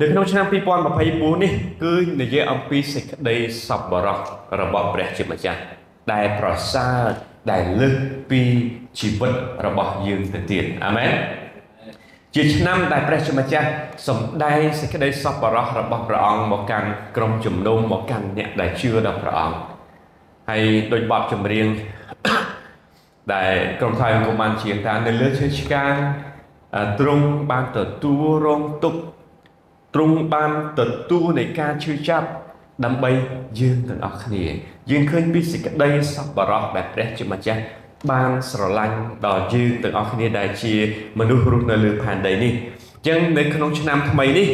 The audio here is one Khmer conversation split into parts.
នៅក្នុងឆ្នាំ2024នេះគឺនិយាយអំពីសេចក្តីសប្បុរសរបស់ព្រះជាម្ចាស់ដែលប្រសើរដែលលើសពីជីវិតរបស់យើងទៅទៀតអាមែនជាឆ្នាំដែលព្រះជាម្ចាស់សម្ដែងសេចក្តីសប្បុរសរបស់ព្រះអង្គមកកាន់ក្រុមជំនុំមកកាន់អ្នកដែលជឿដល់ព្រះអង្គហើយដោយបទចម្រៀងដែលក្រុមថ្វាយបង្គំបានជាតានៅលើឈើឆ្កាងទ្រង់បានទទួលរងទុក្ខ ទ្រង់បានទទួលនៃការឈឺចាប់ដើម្បីយើងទាំងអស់គ្នា យើងឃើញពីសេចក្តីសប្បុរសដែលព្រះជាម្ចាស់បានស្រឡាញ់ដល់យើងទាំងអស់គ្នាដែលជាមនុស្សរស់នៅលើផែនដីនេះអញ្ចឹងនៅក្នុងឆ្នាំថ្មីនេះ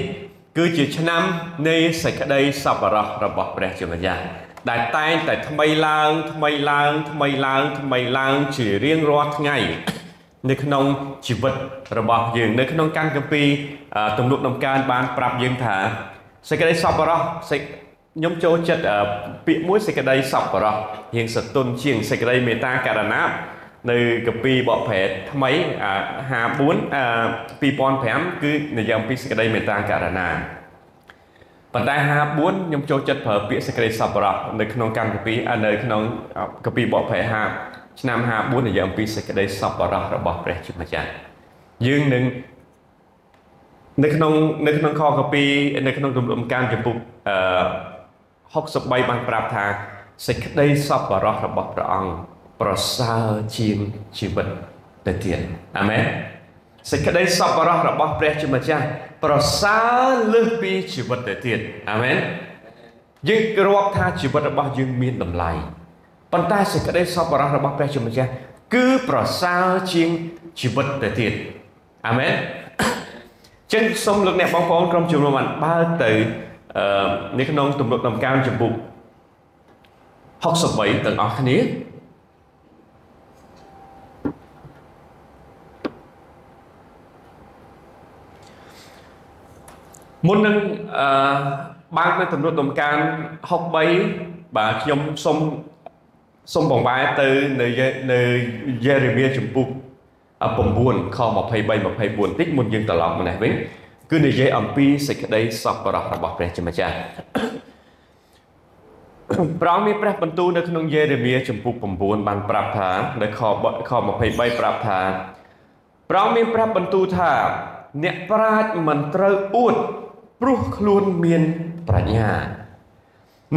គឺជាឆ្នាំនៃសេចក្តីសប្បុរសរបស់ព្រះជាម្ចាស់ដែលតែងតែថ្មីឡើងថ្មីឡើងថ្មីឡើងថ្មីឡើងជារៀងរាល់ថ្ងៃ នៅក្នុងជីវិតរបស់យើងនៅក្នុងកម្មគម្ពីរទំនុកដំកើងបានប្រាប់យើងថាសេចក្តីសប្បុរសសេចខ្ញុំចូលចិត្តពាក្យមួយសេចក្តីសប្បុរសរៀងសតុនជាងសេចក្តីមេត្តាករណានៅកពីបកប្រែតថ្មី54 2005គឺនិយាយអំពីសេចក្តីមេត្តាករណាប៉ុន្តែ54ខ្ញុំចូលចិត្តប្រើពាក្យសេចក្តីសប្បុរសនៅក្នុងកម្មកពីនៅក្នុងកពីបកប្រែ5 ឆ្នាំ54និយាយអំពីសេចក្តីសប្បុរសរបស់ព្រះជាម្ចាស់យើងនឹងនៅក្នុងនៅក្នុងខកពីនៅក្នុងទំនុំការចំពុកអឺ63បានប្រាប់ថាសេចក្តីសប្បុរសរបស់ព្រះអង្គប្រសើរជាងជីវិតទៅទៀតអាមែនសេចក្តីសប្បុរសរបស់ព្រះជាម្ចាស់ប្រសើរលើសពីជីវិតទៅទៀតអាមែនយើងរាប់ថាជីវិតរបស់យើងមានតម្លៃ ប៉ុន្តែសេចក្តីសប្បុរសរបស់ព្រះជាម្ចាស់គឺប្រសើរជាងជីវិតទៅទៀតអាមែនចឹងសូមលោកអ្នកបងប្អូនក្រុមជំនុំបានបើកទៅនៅក្នុងទំនុកដំកើងចំពុក63ទាំងអស់គ្នាមុននឹងអឺបាននៅទំនុកដំកើង63បាទខ្ញុំសូម សូមបង្វែរទៅនៅនៅយេរេមៀចំពុក9ខ23 24បន្តិចមុនយើងត្រឡប់មកនេះវិញគឺនិយាយអំពីសេចក្តីសប្បុរសរបស់ព្រះជាម្ចាស់ព្រះអង្គមានព្រះបន្ទូលនៅក្នុងយេរេមៀចំពុក9បានប្រាប់ថានៅខខ23ប្រាប់ថាព្រះអង្គមានព្រះបន្ទូលថា អ្នកប្រាជ្ញមិនត្រូវអួតព្រោះខ្លួនមានប្រាជ្ញា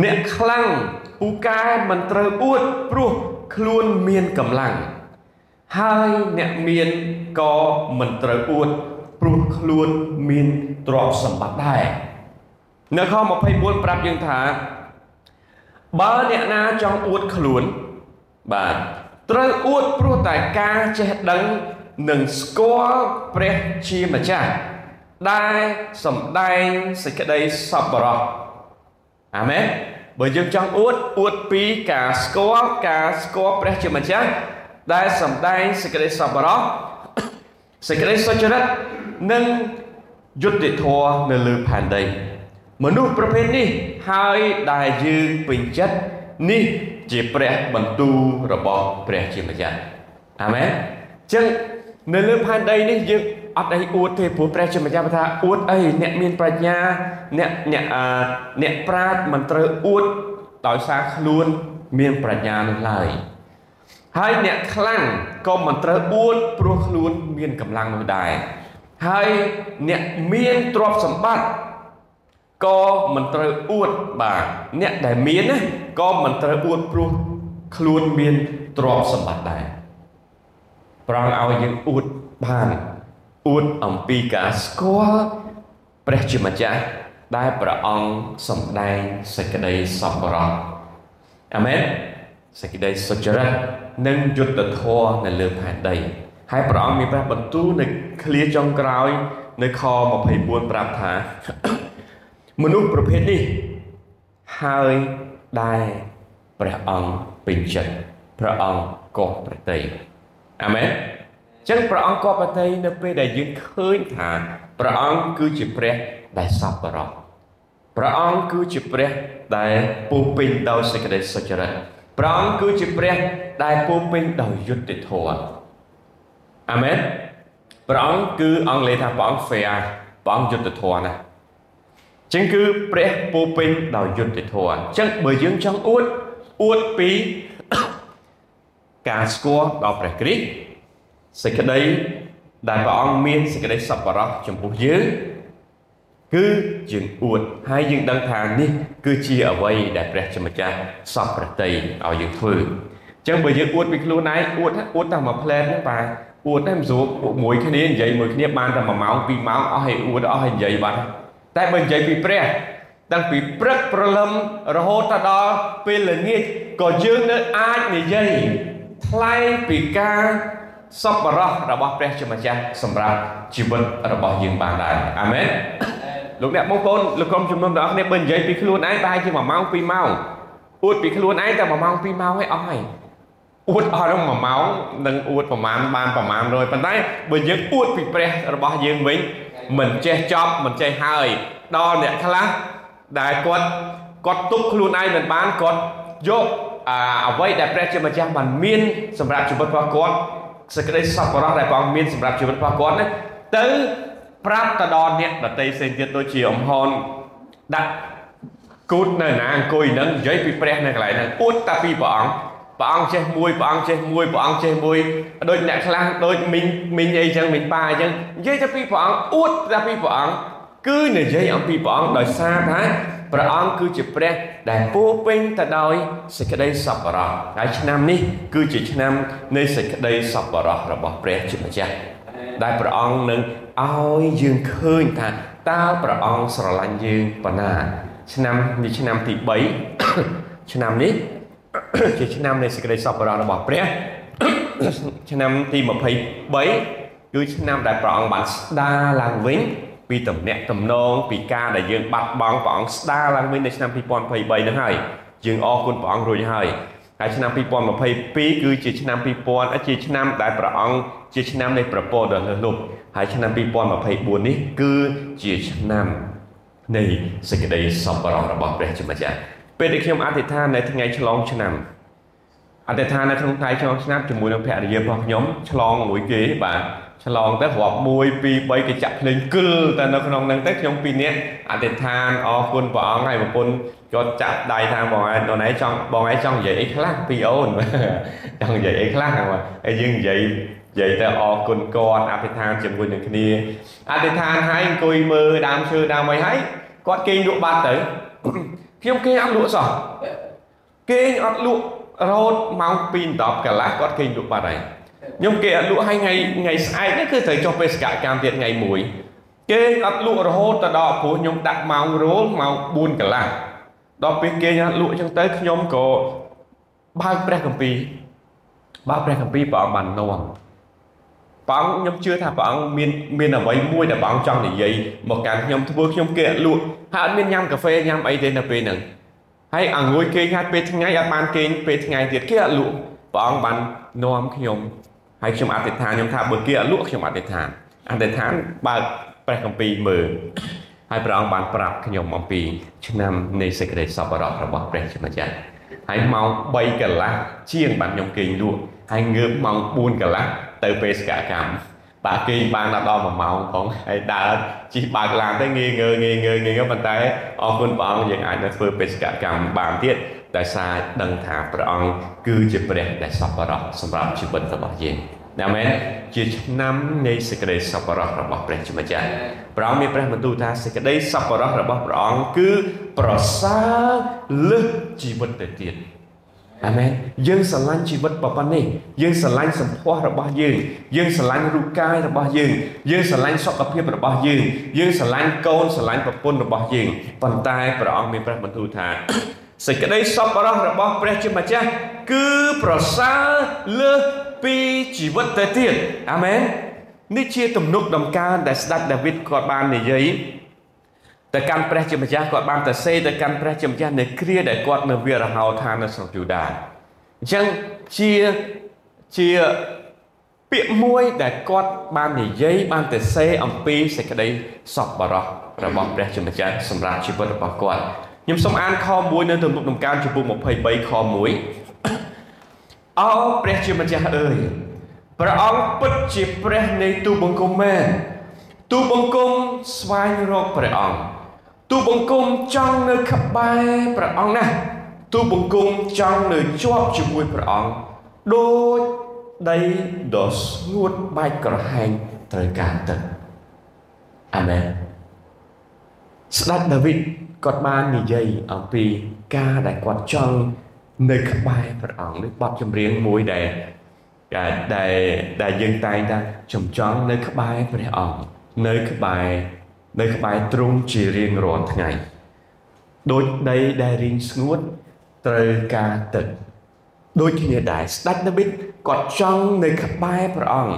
អ្នកខ្លាំងពូកែមិនត្រូវអួតព្រោះខ្លួនមានកម្លាំងហើយអ្នកមានក៏មិនត្រូវអួតព្រោះខ្លួនមានទ្រព្យសម្បត្តិដែរនៅខ24ប្រាប់យើងថា បើអ្នកណាចង់អួតខ្លួន បាទត្រូវអួតព្រោះតែការចេះដឹងនិងស្គាល់ព្រះជាម្ចាស់ដែលសំដែងសេចក្តីសប្បុរស អាមែនបើយើងចង់អួតអួតពីការស្គាល់ការស្គាល់ព្រះជាម្ចាស់ដែលសំដែងសេចក្តីសប្បុរសសេចក្តីសុចរិតនិងយុត្តិធម៌នៅលើផែនដីមនុស្សប្រភេទនេះហើយដែលយើងពេញចិត្តនេះជាព្រះបន្ទូលរបស់ព្រះជាម្ចាស់អាមែនអញ្ចឹងនៅលើផែនដីនេះយើង អត់អីអួតទេព្រោះព្រះជាម្ចាស់ថាអួតអីអ្នកមានប្រាជ្ញាអ្នកអ្នកអ្នកប្រាជ្ញមិនត្រូវអួតដោយសារខ្លួនមានប្រាជ្ញានោះឡើយហើយអ្នកខ្លាំងក៏មិនត្រូវអួតព្រោះខ្លួនមានកម្លាំងនោះដែរហើយអ្នកមានទ្រព្យសម្បត្តិក៏មិនត្រូវអួតបាទអ្នកដែលមានណាក៏មិនត្រូវអួតព្រោះខ្លួនមានទ្រព្យសម្បត្តិដែរប្រងឲ្យយើងអួតបាន អួតអំពីការស្គាល់ព្រះជាម្ចាស់ដែលព្រះអង្គសម្ដែងសេចក្តីសប្បុរសអាមែនសេចក្តីសុចរិតនិងយុត្តិធម៌នៅលើផែនដីហើយព្រះអង្គមានព្រះបន្ទូលនៅឃ្លាចុងក្រោយ នៅខ24ប្រាប់ថា មនុស្សប្រភេទនេះហើយដែលព្រះអង្គពេញចិត្តព្រះអង្គកោះប្រតិអាមែន ចឹងព្រះអង្គកោះប្រតិនៅពេលដែលយើងឃើញថាព្រះអង្គគឺជាព្រះដែលសប្បុរសព្រះអង្គគឺជាព្រះដែលពោពេញដោយសេចក្តីសុចរិតព្រះអង្គគឺជាព្រះដែលពោពេញដោយយុត្តិធម៌អាមែនព្រះអង្គគឺអង់គ្លេសថាព្រះអង្គ fair ព្រះអង្គយុត្តិធម៌ណាចឹងគឺព្រះពោពេញដោយយុត្តិធម៌ចឹងបើយើងចង់អួតអួតពីការស្គាល់ដល់ព្រះគ្រីស្ទ សេចក្តីដែលព្រះអង្គមានសេចក្តីសប្បុរសចំពោះយើងគឺយើងអួតហើយយើងដឹងថានេះគឺជាអ្វីដែលព្រះជាម្ចាស់សពប្រតិឲ្យយើងធ្វើអញ្ចឹងបើយើងអួតពីខ្លួនឯងអួតអួតតែមួយផ្លែតហ្នឹងបាទអួតតែមិនស្រួលមួយគ្នានិយាយមួយគ្នាបានតែ1ម៉ោង2ម៉ោងអស់ឲ្យអួតអស់ឲ្យនិយាយបាត់តែបើនិយាយពីព្រះតាំងពីព្រឹកព្រលឹមរហូតដល់ពេលល្ងាចក៏យើងនៅអាចនិយាយថ្លែងពីការ សប្បុរសរបស់ព្រះជាម្ចាស់សម្រាប់ជីវិតរបស់យើងបានដែរអាមែនលោកអ្នកបងប្អូនលោកក្រុមជំនុំទាំងអស់គ្នាបើនិយាយពីខ្លួនឯងប្រហែលជា1ម៉ោង2ម៉ោងអួតពីខ្លួនឯងតែ1ម៉ោង2ម៉ោងឯងអស់ហើយអួតអស់ក្នុង1ម៉ោងនឹងអួតប្រមាណបានប្រមាណ100ប៉ុន្តែបើយើងអួតពីព្រះរបស់យើងវិញមិនចេះចប់មិនចេះហើយដល់អ្នកខ្លះដែលគាត់គាត់ទប់ខ្លួនឯងមិនបានគាត់យកអ្វីដែលព្រះជាម្ចាស់បានមានសម្រាប់ជីវិតរបស់គាត់ សេចក្តីសប្បុរសដែលព្រះអង្គមានសម្រាប់ជីវិតរបស់គាត់ណាទៅប្រាប់ទៅដល់អ្នកដតីផ្សេងទៀតដូចជាអំហនដាក់គូតនៅណាអង្គុយហ្នឹងនិយាយពីព្រះនៅកន្លែងហ្នឹងអួតតែពីព្រះអង្គព្រះអង្គចេះមួយព្រះអង្គចេះមួយព្រះអង្គចេះមួយដូចអ្នកខ្លះដូចមីងមីងអីចឹងមីងប៉ាអញ្ចឹងនិយាយតែពីព្រះអង្គអួតតែពីព្រះអង្គគឺនិយាយអំពីព្រះអង្គដោយសារថា ព្រះអង្គគឺជាព្រះដែលពោពេញទៅដោយសេចក្តីសប្បុរសហើយឆ្នាំនេះគឺជាឆ្នាំនៃសេចក្តីសប្បុរសរបស់ព្រះជាម្ចាស់ដែលព្រះអង្គនឹងឲ្យយើងឃើញថាតើព្រះអង្គស្រឡាញ់យើងប៉ុណ្ណា ឆ្នាំនេះឆ្នាំទី3ឆ្នាំនេះជាឆ្នាំនៃសេចក្តីសប្បុរសរបស់ព្រះឆ្នាំទី23គឺឆ្នាំដែលព្រះអង្គបានស្ដារឡើងវិញ ពីតំណាក់តំណងពីការដែលយើងបាត់បង់ព្រះអង្គស្ដារឡើងវិញនៅឆ្នាំ2023ហ្នឹងហើយយើងអរគុណព្រះអង្គរួចហើយហើយឆ្នាំ2022គឺជាឆ្នាំ2000ជាឆ្នាំដែលព្រះអង្គជាឆ្នាំនៃប្រពោដ៏លើសលប់ហើយឆ្នាំ2024នេះគឺជាឆ្នាំនៃសេចក្តីសប្បុរសរបស់ព្រះជាម្ចាស់ពេលដែលខ្ញុំអធិដ្ឋាននៅថ្ងៃឆ្លងឆ្នាំអធិដ្ឋាននៅក្នុងថ្ងៃឆ្លងឆ្នាំជាមួយនឹងភរិយារបស់ខ្ញុំឆ្លងមួយគេបាទ ឆ្លងទៅរាប់1 2 3គេចាក់ភ្លេងគិលតែនៅក្នុងហ្នឹងទៅខ្ញុំពីរនាក់អធិដ្ឋានអរគុណព្រះអង្គហើយប្រពន្ធគាត់ចាប់ដៃថាបងឯងនរឯងចង់បងឯងចង់និយាយអីខ្លះពីអូនចង់និយាយអីខ្លះហើយយើងនិយាយនិយាយទៅអរគុណគាត់អធិដ្ឋានជាមួយនឹងគ្នាអធិដ្ឋានហើយអង្គុយមើលដើមឈើដើមអីហើយគាត់គេងលក់បាត់ទៅខ្ញុំគេងអត់លក់សោះគេងអត់លក់រហូតម៉ោង2 10កន្លះគាត់គេងលក់បាត់ហើយ ខ្ញុំគេអត់លក់ឲ្យថ្ងៃថ្ងៃស្អែកនេះគឺត្រូវចុះបេសកកម្មទៀតថ្ងៃមួយគេអត់លក់រហូតទៅដល់ព្រោះខ្ញុំដាក់ម៉ោងរោលម៉ោង4កន្លះដល់ពេលគេអត់លក់អញ្ចឹងទៅខ្ញុំក៏បើកព្រះគម្ពីរបើកព្រះគម្ពីរព្រះអង្គបាននាំព្រះអង្គខ្ញុំជឿថាព្រះអង្គមានមានអ្វីមួយដែលព្រះអង្គចង់និយាយមកកាន់ខ្ញុំធ្វើខ្ញុំគេអត់លក់ហើយអត់មានញ៉ាំកាហ្វេញ៉ាំអីទេនៅពេលហ្នឹងហើយអង្គុយគេងហើយពេលថ្ងៃអត់បានគេងពេលថ្ងៃទៀតគេអត់លក់ព្រះអង្គបាននាំខ្ញុំ ហើយខ្ញុំអធិដ្ឋានខ្ញុំថាបើគេអត់លក់ខ្ញុំអធិដ្ឋានអធិដ្ឋានបើកព្រះគម្ពីរមើលហើយព្រះអង្គបានប្រាប់ខ្ញុំអំពី ឆ្នាំនៃសេចក្តីសប្បុរសរបស់ព្រះជាម្ចាស់ហើយម៉ោង3កន្លះជាងបានខ្ញុំគេងលក់ហើយងើបម៉ោង4កន្លះទៅបេសកកម្មបាទគេបានដល់1ម៉ោងផងហើយដើរជិះបើកឡានទៅងាយងើងាយងើងាយងើប៉ុន្តែអរគុណព្រះអង្គយើងអាចនៅធ្វើបេសកកម្មបានទៀត ដោយសារដឹងថាព្រះអង្គគឺជាព្រះដែលសប្បុរសសម្រាប់ជីវិតរបស់យើងណាមែនជាឆ្នាំនៃសេចក្តីសប្បុរសរបស់ព្រះជាម្ចាស់ព្រះអង្គមានព្រះបន្ទូលថាសេចក្តីសប្បុរសរបស់ព្រះអង្គគឺប្រសើរលើសជីវិតទៅទៀតអាមែនយើងស្រឡាញ់ជីវិតប៉ុណ្ណេះយើងស្រឡាញ់សម្ផស្សរបស់យើងយើងស្រឡាញ់រូបកាយរបស់យើងយើងស្រឡាញ់សុខភាពរបស់យើងយើងស្រឡាញ់កូនស្រឡាញ់ប្រពន្ធរបស់យើងប៉ុន្តែព្រះអង្គមានព្រះបន្ទូលថា សេចក្តីសប្បុរសរបស់ព្រះជាម្ចាស់គឺប្រសើរលើសពីជីវិតទៅទៀតអាមែននេះជាទំនុកដំកើងដែលស្ដេចដាវីតគាត់បាននិយាយទៅកាន់ព្រះជាម្ចាស់គាត់បានទៅសេទៅកាន់ព្រះជាម្ចាស់នៅគ្រាដែលគាត់នៅវារហោឋាននៅស្រុកយូដាអញ្ចឹងជាជាពាក្យមួយដែលគាត់បាននិយាយបានទៅសេអំពីសេចក្តីសប្បុរសរបស់ព្រះជាម្ចាស់សម្រាប់ជីវិតរបស់គាត់ ខ្ញុំសូមអានខ1នៅទំនុកដំកើងចំពោះ23ខ1អោព្រះជាម្ចាស់អើយព្រះអង្គពិតជាព្រះនៃទូបង្គំមែនទូបង្គំស្វែងរកព្រះអង្គទូបង្គំចង់នៅក្បែរព្រះអង្គណាស់ទូបង្គំចង់នៅជាប់ជាមួយព្រះអង្គដូចដីដ៏ស្ងួតបែកក្រហែងត្រូវការទឹកអាមែនស្ដេចដាវីត គាត់បាននិយាយអំពីការដែលគាត់ចង់នៅក្បែរព្រះអង្គនេះបទចម្រៀងមួយដែលដែលដែលយើងតែងតែចំចង់នៅក្បែរព្រះអង្គនៅក្បែរនៅក្បែរទ្រង់ជារៀងរាល់ថ្ងៃដូចដីដែលរីងស្ងួតត្រូវការទឹកដូចគ្នាដែរស្ដេចដាវីតគាត់ចង់នៅក្បែរព្រះអង្គ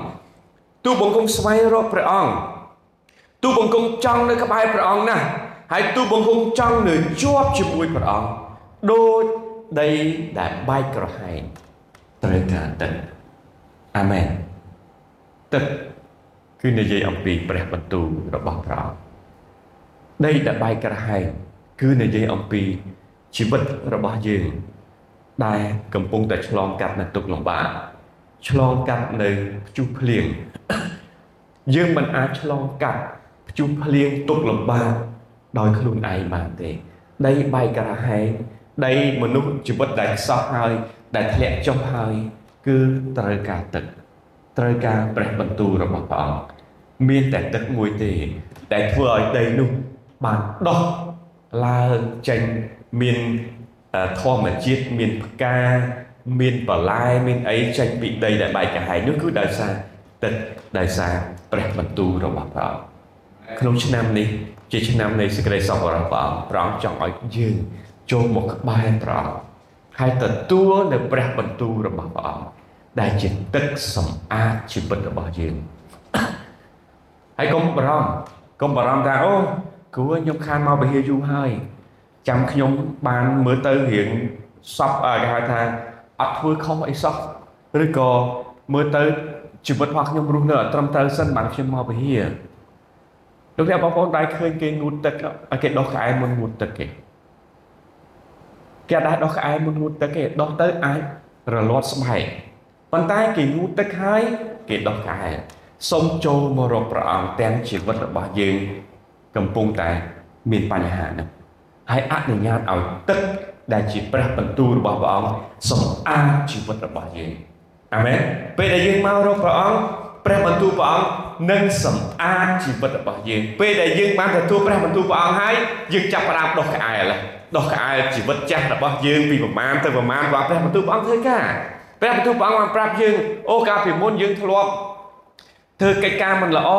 ទូបង្គំស្វែងរកព្រះអង្គទូបង្គំចង់នៅក្បែរព្រះអង្គណាស់ ហើយទូបង្គំចង់នៅជាប់ជាមួយព្រះអង្គដូចដីដែលបែកក្រហែងត្រូវការទឹកអាមែនទឹកគឺនិយាយអំពីព្រះបន្ទូលរបស់ព្រះអង្គដីដែលបែកក្រហែងគឺនិយាយអំពីជីវិតរបស់យើងដែលកំពុងតែឆ្លងកាត់នៅទុក្ខលំបាកឆ្លងកាត់នៅព្យុះភ្លៀងយើងមិនអាចឆ្លងកាត់ព្យុះភ្លៀងទុក្ខលំបាក ដោយខ្លួនឯងបានទេ ដីបែកក្រហែងដីមនុស្សជីវិតដែលខ្សោះហើយ ដែលធ្លាក់ចុះហើយ គឺត្រូវការទឹក ត្រូវការព្រះបន្ទូលរបស់ព្រះអង្គមានតែទឹកមួយទេ ដែលធ្វើឲ្យដីនោះបានដោះឡើងចេញមានធម្មជាតិមានផ្កាមានបន្លែមានអីចេញពីដីដែលបែកកាហាយនោះគឺដោយសារទឹកដោយសារព្រះបន្ទូលរបស់ព្រះអង្គក្នុងឆ្នាំនេះ ជាឆ្នាំនៃសេចក្តីសុខរបស់ព្រះអង្គព្រះអង្គចង់ឲ្យយើងចូលមកក្បែរព្រះអង្គហើយទទួលនៅព្រះបន្ទូលរបស់ព្រះអង្គដែលជាទឹកសម្អាតជីវិតរបស់យើងហើយកុំបារម្ភកុំបារម្ភថាអូគួរខ្ញុំខានមកពហិយូរហើយចាំខ្ញុំបានមើលទៅរៀងសពគេហៅថាអត់ធ្វើខុសអីសោះឬក៏មើលទៅជីវិតរបស់ខ្ញុំរស់នៅអត់ត្រឹមត្រូវសិនបានខ្ញុំមកពហិយ លោកអ្នកបងប្អូនដែរឃើញគេងូតទឹកគេដោះក្អែមុនងូតទឹកគេគេអាចដោះក្អែមុនងូតទឹកគេដោះទៅអាចរលាត់ស្បែកប៉ុន្តែគេងូតទឹកហើយគេដោះក្អែសូមចូលមករកព្រះអង្គទាំងជីវិតរបស់យើងកំពុងតែមានបញ្ហានោះហើយអនុញ្ញាតឲ្យទឹកដែលជាព្រះបន្ទូលរបស់ព្រះអង្គសម្អាតជីវិតរបស់យើងអាមែនពេលដែលយើងមករកព្រះអង្គ ព្រះបន្ទូលព្រះអង្គនឹងសម្អាតជីវិតរបស់យើងពេលដែលយើងបានទទួលព្រះបន្ទូលព្រះអង្គហើយយើងចាប់ផ្ដើមដោះក្អែលដោះក្អែលជីវិតចាស់របស់យើងពីប្រមាណទៅប្រមាណព្រះព្រះបន្ទូលព្រះអង្គធ្វើការព្រះបន្ទូលព្រះអង្គបានប្រាប់យើងអូកាលពីមុនយើងធ្លាប់ធ្វើកិច្ចការមិនល្អ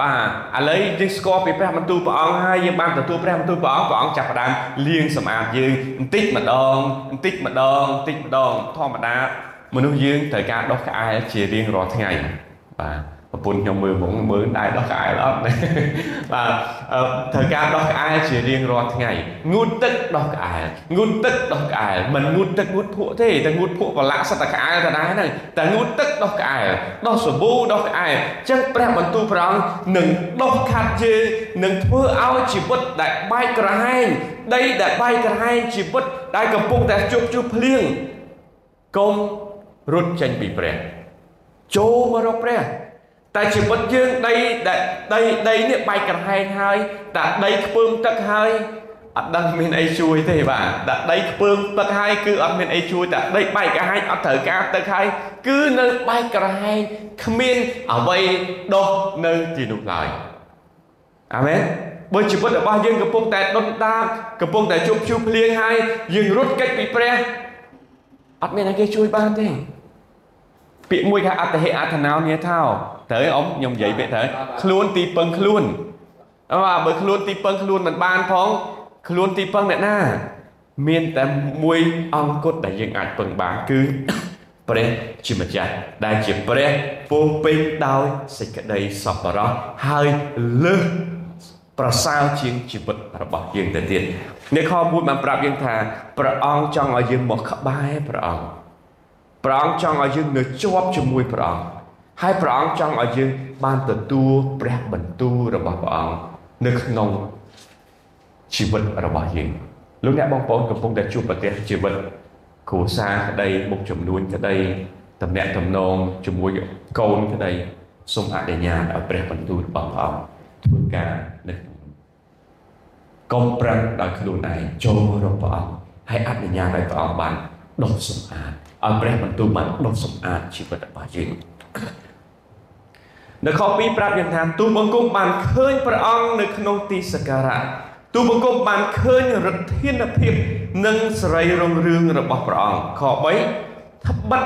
បាទឥឡូវយើងស្គាល់ពីព្រះបន្ទូលព្រះអង្គហើយយើងបានទទួលព្រះបន្ទូលព្រះអង្គព្រះអង្គចាប់ផ្ដើមលាងសម្អាតយើងបន្តិចម្ដងបន្តិចម្ដងបន្តិចម្ដងធម្មតាមនុស្សយើងត្រូវការដោះក្អែលជារៀងរាល់ថ្ងៃ បាទប្រពន្ធខ្ញុំមើលហ្មងមើលដែរដោះក្អែលអត់បាទត្រូវការដោះក្អែលជារៀងរាល់ថ្ងៃងូតទឹកដោះក្អែលងូតទឹកដោះក្អែលមិនងូតទឹកងូតភក់ទេតែងូតភក់ប្រឡាក់សិតតែក្អែលទៅដែរហ្នឹងតែងូតទឹកដោះក្អែលដោះសាប៊ូដោះក្អែលចឹងព្រះបន្ទូលព្រះអង្គនឹងដោះខាត់យើងនឹងធ្វើឲ្យជីវិតដែលបែកក្រហែងដីដែលបែកក្រហែងជីវិតដែលកំពុងតែជោគជុះភ្លៀងកុំរត់ចេញពីព្រះ ចូលមករកព្រះតែជីវិតយើងដីដែលដីដីនេះបែកក្រហែងហើយតែដីខ្ពើមទឹកហើយអត់ដឹងមានអីជួយទេបាទតែដីខ្ពើមទឹកហើយគឺអត់មានអីជួយតែដីបែកក្រហែងអត់ត្រូវការទឹកហើយគឺនៅបែកក្រហែងគ្មានអ្វីដោះនៅទីនោះឡើយអាមែនបើជីវិតរបស់យើងកំពុងតែដុនដាបកំពុងតែជប់ជួភ្លៀងហើយយើងរត់គេចពីព្រះអត់មានអីគេជួយបានទេ ពាក្យមួយថាអត្តហេអត្ថនោញាថោត្រូវអ៊ំខ្ញុំនិយាយពាក្យត្រូវខ្លួនទីពឹងខ្លួនបាទបើខ្លួនទីពឹងខ្លួនមិនបានផងខ្លួនទីពឹងអ្នកណា មានតែមួយអង្គគត់ដែលយើងអាចពឹងបានគឺព្រះជាម្ចាស់ដែលជាព្រះពោពេញដោយសេចក្តីសប្បុរសហើយលើសប្រសើរជាងជីវិតរបស់យើងទៅទៀតនេះខ1បានប្រាប់យើងថាព្រះអង្គចង់ឲ្យយើងមកក្បែរព្រះអង្គ ព្រះអង្គចង់ឲ្យយើងនៅជាប់ជាមួយព្រះអង្គហើយព្រះអង្គចង់ឲ្យយើងបានទទួលព្រះបន្ទូលរបស់ព្រះអង្គនៅក្នុងជីវិតរបស់យើងលោកអ្នកបងប្អូនកំពុងតែជួបប្រទះជីវិតគ្រួសារក្តីមុខចំនួនក្តីតំណាក់តំណងជាមួយកូនក្តីសូមអនុញ្ញាតឲ្យព្រះបន្ទូលរបស់ព្រះអង្គធ្វើការនៅកុំប្រឹងដោយខ្លួនឯងចូលរកព្រះអង្គហើយអនុញ្ញាតឲ្យព្រះអង្គបានដុសសម្អាត ឲ្យព្រះបន្ទូលបានដុសសម្អាតជីវិតរបស់យើងនៅខ2ប្រាប់យើងថាទូបង្គំបានឃើញព្រះអង្គនៅក្នុងទីសក្ការៈទូបង្គំបានឃើញឫទ្ធានភាពនិងសេរីរុងរឿងរបស់ព្រះអង្គខ3ត្បិត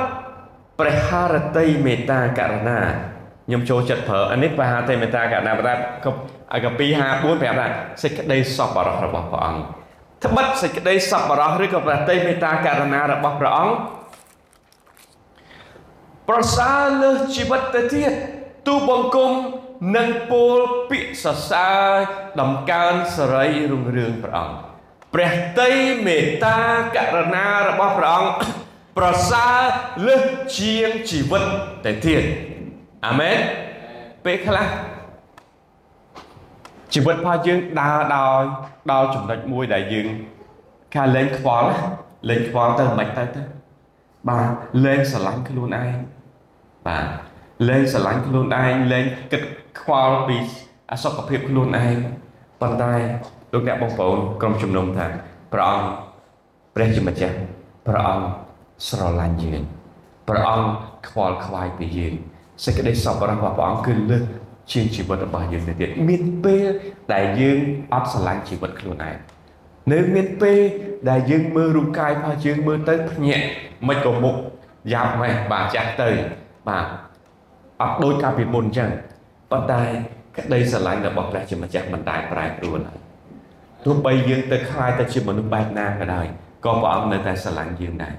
ព្រះハរតីមេត្តាករណាខ្ញុំចូលចិត្តប្រើអានេះព្រះハរតីមេត្តាករណាប្រដាក៏អាក2 54ប្រាប់ថាសេចក្តីសប្បុរសរបស់ព្រះអង្គត្បិតសេចក្តីសប្បុរសឬក៏ព្រះតីមេត្តាករណារបស់ព្រះអង្គ ប្រសើរលើសជីវិតទៅទៀតទូបង្គំនិងពោលពាក្យសរសើរដំកើងសេរីរុងរឿងព្រះអង្គព្រះតីមេត្តាករណារបស់ព្រះអង្គប្រសើរលើសជាងជីវិតទៅទៀតអាមែនពេលខ្លះជីវិតរបស់យើងដើរដោយដល់ចំណុចមួយដែលយើងខាលែងខ្វល់លែងខ្វល់ទៅមិនទៅទៅ បាទលែងស្រឡាញ់ខ្លួនឯងបាទលែងស្រឡាញ់ខ្លួនឯងលែងគិតខ្វល់ពីអសុខភាពខ្លួនឯងប៉ុន្តែលោកអ្នកបងប្អូនក្រុមជំនុំថាព្រះអង្គព្រះជាម្ចាស់ព្រះអង្គស្រឡាញ់យើងព្រះអង្គខ្វល់ខ្វាយពីយើងសេចក្តីសប្បុរសរបស់ព្រះអង្គគឺលើសជាងជីវិតរបស់យើងទៅទៀតមានពេលដែលយើងអត់ស្រឡាញ់ជីវិតខ្លួនឯង នៅមានពេលដែលយើងមើលរូបកាយរបស់យើងមើលទៅភ្ញាក់មិនក៏មុខយ៉ាប់ម៉េះបាទចាស់ទៅបាទអត់ដូចកាលពីមុនអញ្ចឹងប៉ុន្តែក្តីស្រឡាញ់របស់ព្រះជាម្ចាស់មិនដែលប្រែប្រួលឡើយទោះបីយើងទៅខ្លាយទៅជាមនុស្សបែបណាក៏ដោយក៏ព្រះអង្គនៅតែស្រឡាញ់យើងដែរ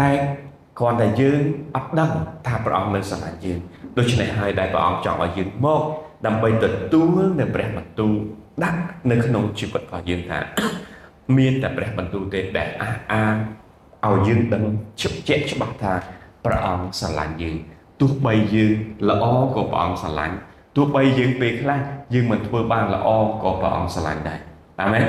តែគ្រាន់តែយើងអត់ដឹងថាព្រះអង្គនៅស្រឡាញ់យើងដូច្នេះហើយដែលព្រះអង្គចង់ឲ្យយើងមកដើម្បីទទួលនៅព្រះបន្ទូល ដាក់នៅក្នុងជីវិតរបស់យើងថាមានតែព្រះបន្ទូលទេដែលអះអាងឲ្យយើងដឹងជិបជាក់ច្បាស់ថាព្រះអង្គស្រឡាញ់យើងទោះបីយើងល្អក៏ព្រះអង្គស្រឡាញ់ទោះបីយើងពេលខ្លះយើងមិនធ្វើបានល្អក៏ព្រះអង្គស្រឡាញ់ដែរអាមែន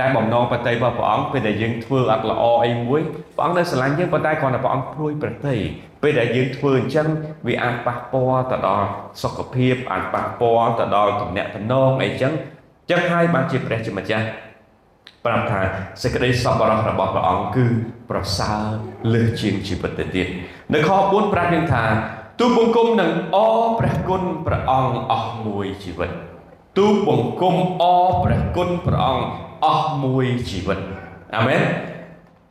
តែបំណងប្រតិរបស់ព្រះអង្គពេលដែលយើងធ្វើអត់ល្អអីមួយព្រះអង្គនៅស្រឡាញ់យើងប៉ុន្តែគ្រាន់តែព្រះអង្គព្រួយប្រតិពេលដែលយើងធ្វើអញ្ចឹងវាអាចប៉ះពាល់ទៅដល់សុខភាពអាចប៉ះពាល់ទៅដល់ទំនាក់ទំនងអីចឹង ចឹងហើយបានជាព្រះជាម្ចាស់ប្រាប់ថាសេចក្តីសប្បុរសរបស់ព្រះអង្គគឺប្រសើរលើសជាងជីវិតទៅទៀតនៅខ4ប្រាប់យើងថាទូបង្គំនឹងអព្រះគុណព្រះអង្គអស់មួយជីវិតទូបង្គំអព្រះគុណព្រះអង្គអស់មួយជីវិតអាមែន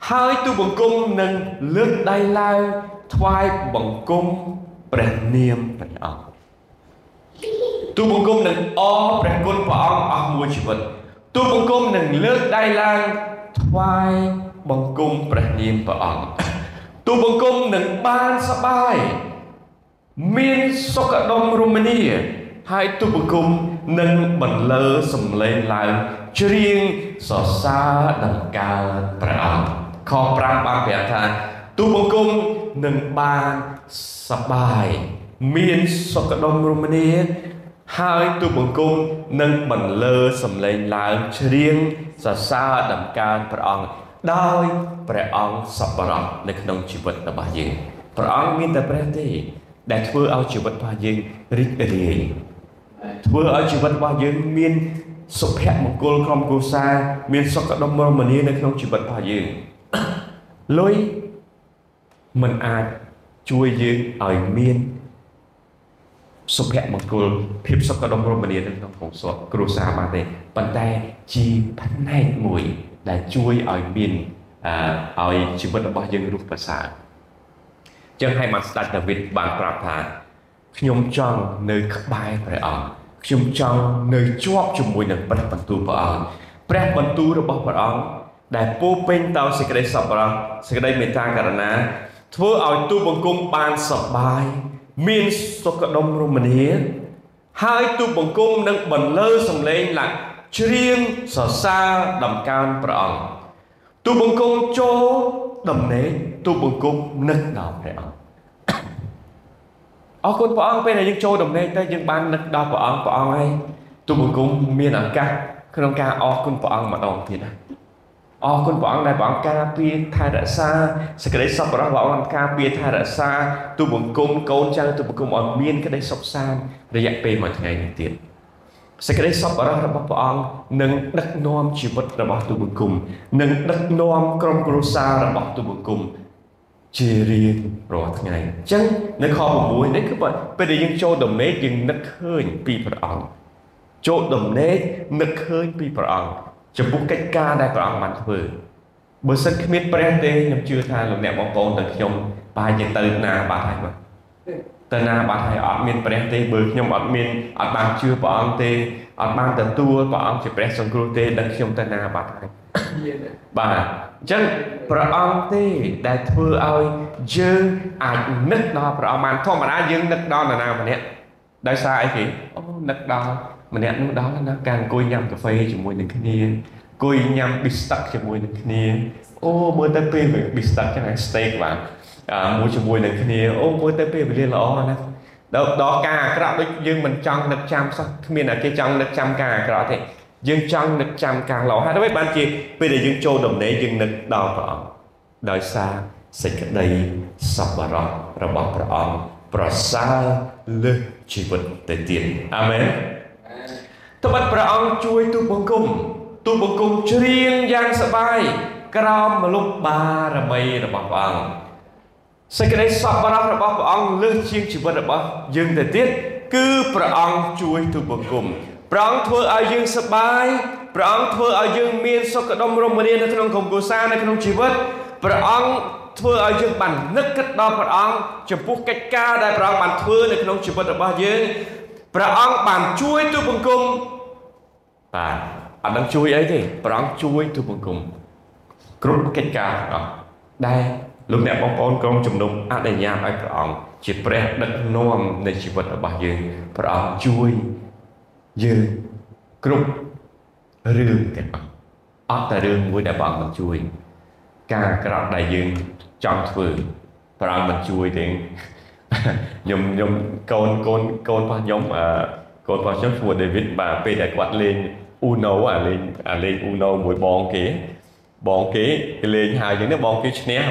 ហើយទូបង្គំនឹងលើកដៃឡើងថ្វាយបង្គំព្រះនាមព្រះអង្គ ទូបង្គំនឹងអព្រះគុណព្រះអង្គអស់មួយជីវិតទូបង្គំនឹងលើកដៃឡើងថ្វាយបង្គំព្រះនាមព្រះអង្គទូបង្គំនឹងបានសបាយមានសុខដុមរមនាហើយទូបង្គំនឹងបន្លឺសំឡេងឡើងច្រៀងសរសើរដង្កើព្រះអង្គខ5បានប្រាប់ថាទូបង្គំនឹងបានសបាយមានសុខដុមរមនា ហើយទូបង្គំនឹងបន្លឺសំឡេងឡើងច្រៀងសរសើរដំកើងព្រះអង្គដោយព្រះអង្គសប្បុរសនៅក្នុងជីវិតរបស់យើងព្រះអង្គមានតែព្រះទេ ដែលធ្វើឲ្យជីវិតរបស់យើងរីករាយធ្វើឲ្យជីវិតរបស់យើងមានសុភមង្គលក្រុមគ្រួសារមានសុខដុមរមនានៅក្នុងជីវិតរបស់យើងលុយមិនអាចជួយយើងឲ្យមាន សុភមង្គលភាពសុខដុមរមនានៅក្នុងក្នុងសុខគ្រួសារបានទេប៉ុន្តែជាផ្នែកមួយដែលជួយឲ្យមានអឺឲ្យជីវិតរបស់យើងរស់ប្រសើរចឹងហើយបានស្ដេចដាវីតបានប្រាប់ថាខ្ញុំចង់នៅក្បែរព្រះអង្គខ្ញុំចង់នៅជាប់ជាមួយនឹងព្រះបន្ទូលព្រះអង្គព្រះបន្ទូលរបស់ព្រះអង្គដែលពោពេញដោយសេចក្តីសប្បុរសសេចក្តីមេត្តាករុណាធ្វើឲ្យទូបង្គំបានសប្បាយ មានសុខដុមរមនាហើយទូបង្គំនឹងបន្លឺសំឡេងឡើងច្រៀងសរសើរដំកើងព្រះអង្គទូបង្គំចូលដំណេកទូបង្គំនឹកដល់ព្រះអង្គអរគុណព្រះអង្គពេលដែលយើងចូលដំណេកទៅយើងបាននឹកដល់ព្រះអង្គព្រះអង្គហើយទូបង្គំមានឱកាសក្នុងការអរគុណព្រះអង្គម្ដងទៀតណា អរគុណព្រះអង្គដែលព្រះអង្គការពារថែរក្សាសេចក្តីសុខរបស់ព្រះអង្គការពារថែរក្សាទូបង្គំកូនចៅទូបង្គំឲ្យមានក្តីសុខសាន្តរយៈពេលមួយថ្ងៃនេះទៀតសេចក្តីសប្បុរសរបស់ព្រះអង្គនឹងដឹកនាំជីវិតរបស់ទូបង្គំនឹងដឹកនាំក្រុមគ្រួសាររបស់ទូបង្គំជារៀងរាល់ថ្ងៃអញ្ចឹងនៅខ6នេះគឺពេលដែលយើងចូលដំណេកយើងនឹកឃើញពីព្រះអង្គចូលដំណេកនឹកឃើញពីព្រះអង្គ ចំពោះកិច្ចការដែលព្រះអង្គបានធ្វើបើសិនគ្មានព្រះទេខ្ញុំជឿថាលោកអ្នកបងប្អូនទាំងខ្ញុំប្រហែលជាទៅណាបាត់ហើយបាទទៅណាបាត់ហើយអត់មានព្រះទេបើខ្ញុំអត់មានអត់បានជឿព្រះអង្គទេអត់បានទទួលព្រះអង្គជាព្រះសង្គ្រោះទេដឹងខ្ញុំទៅណាបាត់ហើយបាទអញ្ចឹងព្រះអង្គទេដែលធ្វើឲ្យយើងអាចនឹកដល់ព្រះអង្គបានធម្មតាយើងនឹកដល់នរណាម្នាក់ដោយសារអីគេអូនឹកដល់ ម្នាក់នោះដល់ណាការអង្គុយញ៉ាំកាហ្វេជាមួយនឹងគ្នាអង្គុយញ៉ាំ beef steak ជាមួយនឹងគ្នាអូមើលទៅពេល beef steak ចឹង steak បាទមួយជាមួយនឹងគ្នាអូមើលទៅពេលវេលាល្អណាស់ដល់ដល់ការអាក្រក់ដូចយើងមិនចង់នឹកចាំសោះគ្មានតែគេចង់នឹកចាំការអាក្រក់ទេយើងចង់នឹកចាំការល្អហើយទៅបានជាពេលដែលយើងចូលដំណេកយើងនឹកដល់ព្រះអង្គដោយសារសេចក្តីសប្បុរសរបស់ព្រះអង្គប្រសើរលើសជីវិតទៅទៀតអាមែន ត្បិតព្រះអង្គជួយទូបង្គំទូបង្គំច្រៀងយ៉ាងសប្បាយក្រោមមលុបបារមីរបស់ព្រះអង្គសេចក្តីសប្បុរសរបស់ព្រះអង្គលើសជាងជីវិតរបស់យើងទៅទៀតគឺព្រះអង្គជួយទូបង្គំព្រះអង្គធ្វើឲ្យយើងសប្បាយព្រះអង្គធ្វើឲ្យយើងមានសុខដុមរមនានៅក្នុងក្រុមគ្រួសារនៅក្នុងជីវិតព្រះអង្គធ្វើឲ្យយើងបាននឹកគិតដល់ព្រះអង្គចំពោះកិច្ចការដែលព្រះអង្គបានធ្វើនៅក្នុងជីវិតរបស់យើង ព្រះអង្គបានជួយទូបង្គំបាទអត់ដឹងជួយអីទេព្រះអង្គជួយទូបង្គំគ្រប់កិច្ចការរបស់ដែលលោកអ្នកបងប្អូនក្រុមជំនុំអនុញ្ញាតឲ្យព្រះអង្គជាព្រះដឹកនាំនៃជីវិតរបស់យើងព្រះអង្គជួយយើងគ្រប់រឿងទាំងអស់អត់តែរឿងមួយដែលព្រះអង្គមិនជួយ ការអាក្រក់ដែលយើងចង់ធ្វើព្រះអង្គមិនជួយទេ ខ្ញុំខ្ញុំកូនកូនកូនរបស់ខ្ញុំអឺកូនរបស់ខ្ញុំឈ្មោះ David បាទពេលដែលគាត់លេង Uno អាលេងអាលេង Uno មួយបងគេបងគេគេលេងហើយយើងនេះបងគេឈ្នះ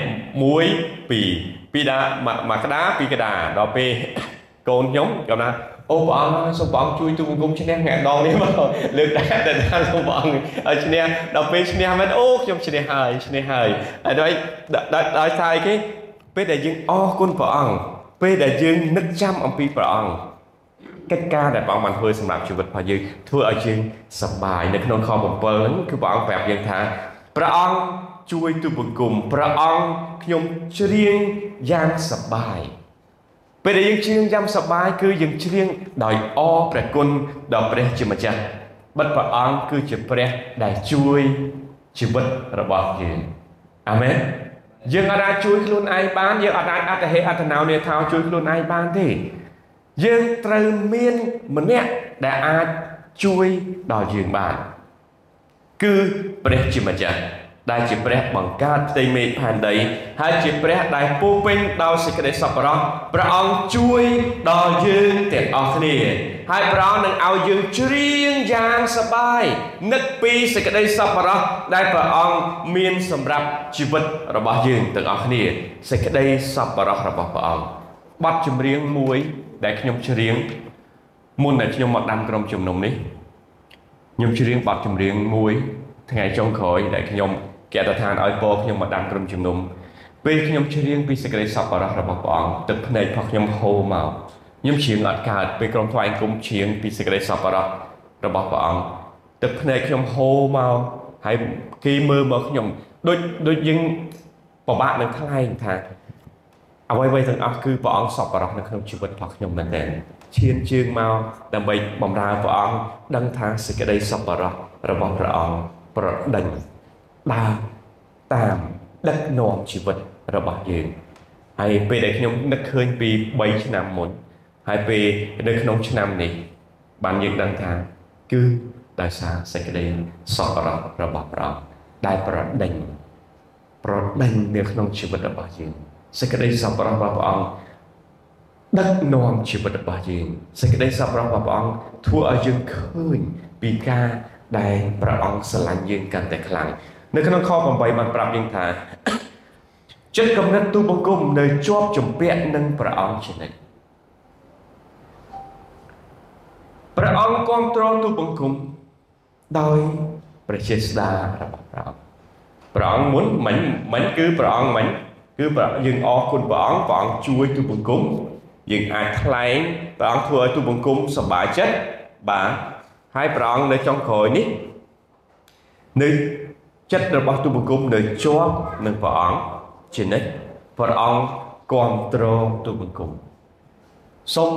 1 2ពីដាមកក្តាពីក្តាដល់ពេលកូនខ្ញុំគាត់ណាអូព្រះអង្គសូមព្រះអង្គជួយទូបង្គំឈ្នះថ្ងៃដងនេះមកលើកដែរតែថាសូមព្រះអង្គឲ្យឈ្នះដល់ពេលឈ្នះមែនអូខ្ញុំឈ្នះហើយឈ្នះហើយហើយដោយដោយសារអីគេពេលដែលយើងអរគុណព្រះអង្គ ពេលដែលយើងនឹកចាំអំពីព្រះអង្គកិច្ចការដែលព្រះអង្គបានធ្វើសម្រាប់ជីវិតរបស់យើងធ្វើឲ្យយើងសប្បាយនៅក្នុងខ7ហ្នឹងគឺព្រះអង្គប្រាប់យើងថាព្រះអង្គជួយទូបង្គំព្រះអង្គខ្ញុំច្រៀងយ៉ាងសប្បាយពេលដែលយើងច្រៀងយ៉ាងសប្បាយគឺយើងច្រៀងដោយអរព្រះគុណដល់ព្រះជាម្ចាស់បិទព្រះអង្គគឺជាព្រះដែលជួយជីវិតរបស់យើងអាមែន យើងអាចជួយខ្លួនឯងបានយើងអាចអត្តហេអត្តណោនេថាជួយខ្លួនឯងបានទេយើងត្រូវមានម្នាក់ដែលអាចជួយដល់យើងបានគឺព្រះជាម្ចាស់ ដែលជាព្រះបង្កើតផ្ទៃមេឃផែនដី ហើយជាព្រះដែលពោពេញដោយសេចក្តីសប្បុរសព្រះអង្គជួយដល់យើងទាំងអស់គ្នា ហើយព្រះអង្គនឹងឲ្យយើងច្រៀងយ៉ាងសប្បាយនឹកពីសេចក្តីសប្បុរសដែលព្រះអង្គមានសម្រាប់ជីវិតរបស់យើងទាំងអស់គ្នាសេចក្តីសប្បុរសរបស់ព្រះអង្គបទចម្រៀងមួយដែលខ្ញុំច្រៀងមុនដែលខ្ញុំមកដាំក្រុមជំនុំនេះខ្ញុំច្រៀងបទចម្រៀងមួយថ្ងៃចុងក្រោយដែលខ្ញុំ កតឋានឲ្យពរខ្ញុំមកដាំក្រុមជំនុំពេលខ្ញុំច្រៀងពីសេចក្តីសប្បុរសរបស់ព្រះអង្គទឹកភ្នែករបស់ខ្ញុំហូរមកខ្ញុំច្រៀងអត់កើតពេលក្រុមថ្វាយគុំច្រៀងពីសេចក្តីសប្បុរសរបស់ព្រះអង្គទឹកភ្នែកខ្ញុំហូរមកហើយគេមើលមកខ្ញុំដូចដូចយើងពិបាកនឹងថ្លែងថាអ្វីៗទាំងអស់គឺព្រះអង្គសប្បុរសនៅក្នុងជីវិតរបស់ខ្ញុំមែនទែនឈានជើងមកដើម្បីបម្រើព្រះអង្គដឹងថាសេចក្តីសប្បុរសរបស់ព្រះអង្គប្រដេញ ដើរតាមដឹកនាំជីវិតរបស់យើងហើយពេលដែលខ្ញុំនឹកឃើញពី3ឆ្នាំមុនហើយពេលនៅក្នុងឆ្នាំនេះបានយើងដឹងថាគឺដោយសារសេចក្តីសប្បុរសរបស់ព្រះអង្គដែលប្រដេញប្រដេញនៅក្នុងជីវិតរបស់យើងសេចក្តីសប្បុរសរបស់ព្រះអង្គដឹកនាំជីវិតរបស់យើងសេចក្តីសប្បុរសរបស់ព្រះអង្គធ្វើឲ្យយើងឃើញពីការដែលព្រះអង្គស្រឡាញ់យើងកាន់តែខ្លាំង នៅក្នុងខ8បានប្រាប់យើងថាចិត្តគំនិតទូបង្គំនៅជាប់ជំពាក់នឹងព្រះអង្គជានិច្ចព្រះអអង្គគ្រប់គ្រងទូបង្គំដោយព្រះជាស្ដារបស់ព្រះអង្គព្រះអង្គមុនមិនមិនគឺព្រះអង្គមិនគឺព្រះយើងអរគុណព្រះអង្គព្រះអង្គជួយទូបង្គំយើងអាចថ្លែងព្រះអង្គធ្វើឲ្យទូបង្គំសប្បាយចិត្តបាទហើយព្រះអង្គនៅចុងក្រោយនេះនៅ ចិត្តរបស់ទូបង្គំនៅជាប់នឹងព្រះអង្គជានិច្ចព្រះអង្គគ្រប់គ្រងទូបង្គំសូម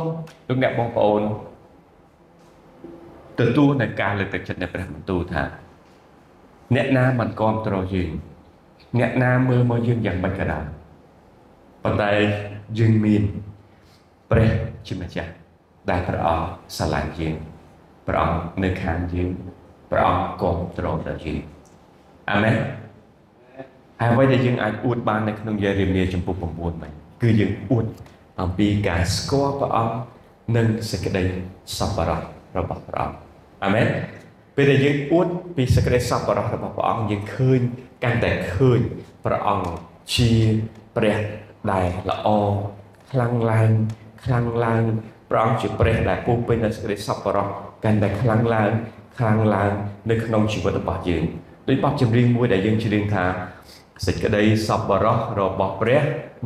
លោកអ្នកបងប្អូនទទួលនៅការលើកទឹកចិត្តនៃព្រះបន្ទូលថាអ្នកណាមិនគ្រប់គ្រងយើងអ្នកណាមើលមកយើងយ៉ាងម៉េចក៏ដោយប៉ុន្តែយើងមានព្រះជាម្ចាស់ដែលព្រះអង្គស្រឡាញ់យើងព្រះអង្គនៅខាងយើងព្រះអង្គគ្រប់គ្រងដល់យើង អាមែនហើយអ្វីដែលយើងអាចអួតបាននៅក្នុងយេរេមៀចំពុក9ហ្នឹងគឺយើងអួតអំពីការស្គាល់ព្រះអង្គនិងសេចក្តីសប្បុរសរបស់ព្រះអង្គអាមែនពេលដែលយើងអួតពីសេចក្តីសប្បុរសរបស់ព្រះអង្គយើងឃើញកាន់តែឃើញព្រះអង្គជាព្រះដែលល្អខ្លាំងឡើងខ្លាំងឡើងព្រះអង្គជាព្រះដែលពោពេញដោយសេចក្តីសប្បុរសកាន់តែខ្លាំងឡើងខ្លាំងឡើងនៅក្នុងជីវិតរបស់យើង ដោយបទចម្រៀងមួយដែលយើងច្រៀងថាសេចក្តីសប្បុរសរបស់ព្រះ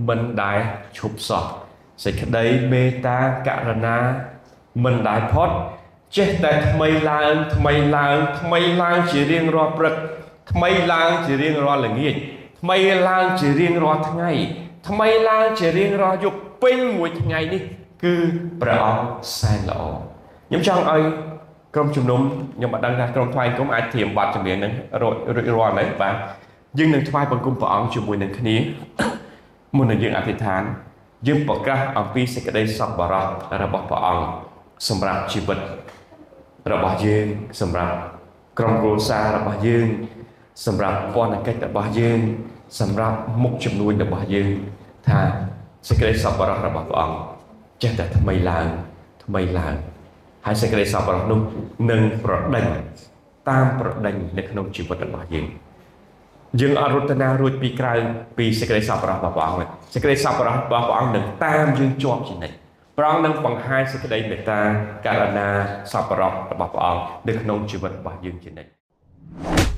មិនដែលឈប់សោះសេចក្តីមេត្តាករុណាមិនដែលផុតចេះតែថ្មីឡើងថ្មីឡើងថ្មីឡើងជារៀងរាល់ព្រឹកថ្មីឡើងជារៀងរាល់ល្ងាចថ្មីឡើងជារៀងរាល់ថ្ងៃ ថ្មីឡើងជារៀងរាល់យប់ពេញមួយថ្ងៃនេះ គឺព្រះអង្គសែនល្អខ្ញុំចង់ឲ្យ ក្រុមជំនុំខ្ញុំមិនដឹងថាក្រុមថ្វាយគុំអាចធៀមបាត់ចម្រៀងនឹងរួចរាល់ហ្នឹងបាទយើងនឹងថ្វាយបង្គំព្រះអង្គជាមួយនឹងគ្នាមុននឹងយើងអធិដ្ឋានយើងប្រកាសអំពីសេចក្តីសប្បុរសរបស់ព្រះអង្គសម្រាប់ជីវិតរបស់យើងសម្រាប់ក្រុមគ្រួសាររបស់យើង សម្រាប់ពន្ធកិច្ចរបស់យើង សម្រាប់មុខចំនួនរបស់យើង ថាសេចក្តីសប្បុរសរបស់ព្រះអង្គចេះតែថ្មីឡើងថ្មីឡើង ហើយសេចក្តីសប្បុរសនោះនឹងប្រដេញតាមប្រដេញនៅក្នុងជីវិតរបស់យើងយើងអរតនារួចពីក្រៅពីសេចក្តីសប្បុរសរបស់ព្រះអង្គសេចក្តីសប្បុរសរបស់ព្រះអង្គនឹងតាមយើងជាប់ជានិច្ចព្រះអង្គនឹងបង្ហាញសេចក្តីមេត្តាករុណាសប្បុរសរបស់ព្រះអង្គនៅក្នុងជីវិតរបស់យើងជានិច្ច